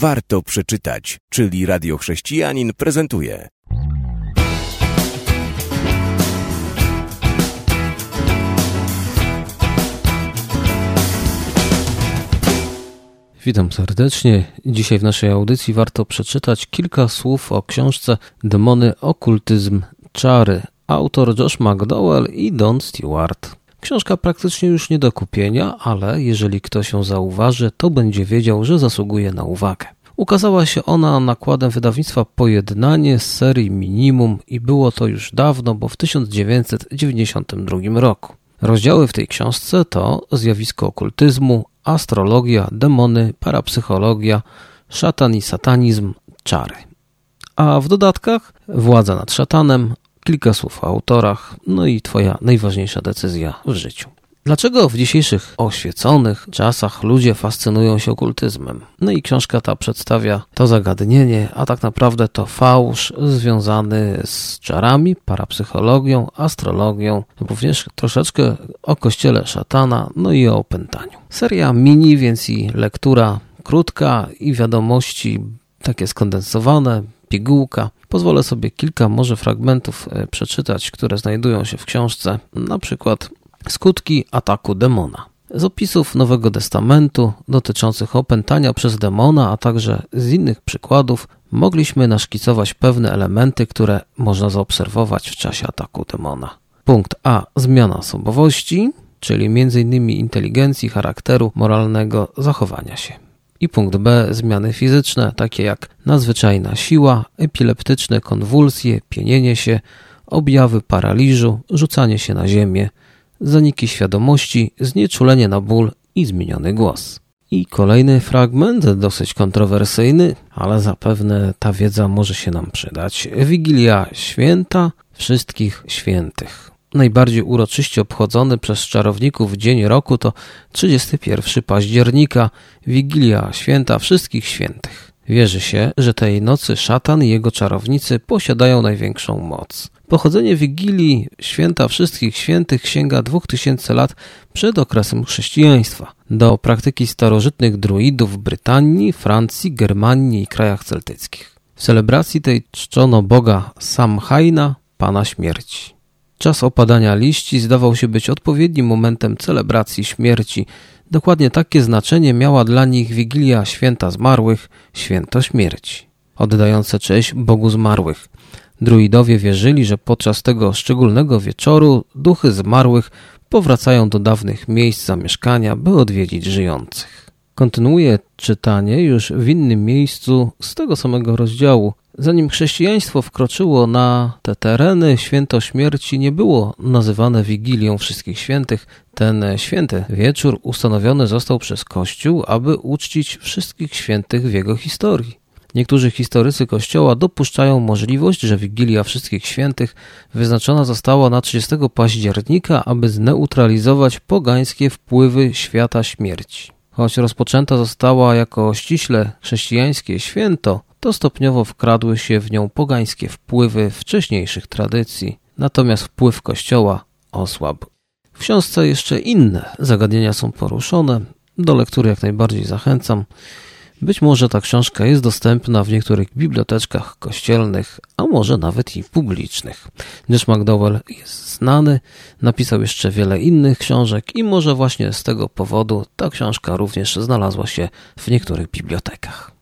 warto przeczytać, czyli Radio Chrześcijanin prezentuje. Witam serdecznie. Dzisiaj w naszej audycji warto przeczytać kilka słów o książce Demony, okultyzm, czary. Autor Josh McDowell i Don Stewart. Książka praktycznie już nie do kupienia, ale jeżeli ktoś ją zauważy, to będzie wiedział, że zasługuje na uwagę. Ukazała się ona nakładem wydawnictwa Pojednanie z serii Minimum i było to już dawno, bo w 1992 roku. Rozdziały w tej książce to zjawisko okultyzmu, astrologia, demony, parapsychologia, szatan i satanizm, czary. A w dodatkach władza nad szatanem, kilka słów o autorach, no i Twoja najważniejsza decyzja w życiu. Dlaczego w dzisiejszych oświeconych czasach ludzie fascynują się okultyzmem? No i książka ta przedstawia to zagadnienie, a tak naprawdę to fałsz związany z czarami, parapsychologią, astrologią, również troszeczkę o kościele szatana, no i o opętaniu. Seria mini, więc i lektura krótka i wiadomości takie skondensowane, pigułka. Pozwolę sobie kilka może fragmentów e, przeczytać, które znajdują się w książce, na przykład skutki ataku demona. Z opisów Nowego Testamentu dotyczących opętania przez demona, a także z innych przykładów, mogliśmy naszkicować pewne elementy, które można zaobserwować w czasie ataku demona. Punkt A. Zmiana osobowości, czyli m.in. inteligencji, charakteru, moralnego zachowania się. I punkt B. Zmiany fizyczne, takie jak nadzwyczajna siła, epileptyczne konwulsje, pienienie się, objawy paraliżu, rzucanie się na ziemię, zaniki świadomości, znieczulenie na ból i zmieniony głos. I kolejny fragment, dosyć kontrowersyjny, ale zapewne ta wiedza może się nam przydać. Wigilia Święta Wszystkich Świętych. Najbardziej uroczyście obchodzony przez czarowników dzień roku to 31 października, Wigilia Święta Wszystkich Świętych. Wierzy się, że tej nocy szatan i jego czarownicy posiadają największą moc. Pochodzenie Wigilii Święta Wszystkich Świętych sięga 2000 lat przed okresem chrześcijaństwa. Do praktyki starożytnych druidów w Brytanii, Francji, Germanii i krajach celtyckich. W celebracji tej czczono boga Samhaina, pana śmierci. Czas opadania liści zdawał się być odpowiednim momentem celebracji śmierci. Dokładnie takie znaczenie miała dla nich Wigilia Święta Zmarłych, Święto Śmierci, oddające cześć Bogu Zmarłych. Druidowie wierzyli, że podczas tego szczególnego wieczoru duchy zmarłych powracają do dawnych miejsc zamieszkania, by odwiedzić żyjących. Kontynuuję czytanie już w innym miejscu z tego samego rozdziału. Zanim chrześcijaństwo wkroczyło na te tereny, święto śmierci nie było nazywane Wigilią Wszystkich Świętych. Ten święty wieczór ustanowiony został przez Kościół, aby uczcić wszystkich świętych w jego historii. Niektórzy historycy Kościoła dopuszczają możliwość, że Wigilia Wszystkich Świętych wyznaczona została na 30 października, aby zneutralizować pogańskie wpływy świata śmierci. Choć rozpoczęta została jako ściśle chrześcijańskie święto, to stopniowo wkradły się w nią pogańskie wpływy wcześniejszych tradycji, natomiast wpływ Kościoła osłabł. W książce jeszcze inne zagadnienia są poruszone, do lektury jak najbardziej zachęcam. Być może ta książka jest dostępna w niektórych biblioteczkach kościelnych, a może nawet i publicznych. Josh McDowell jest znany, napisał jeszcze wiele innych książek i może właśnie z tego powodu ta książka również znalazła się w niektórych bibliotekach.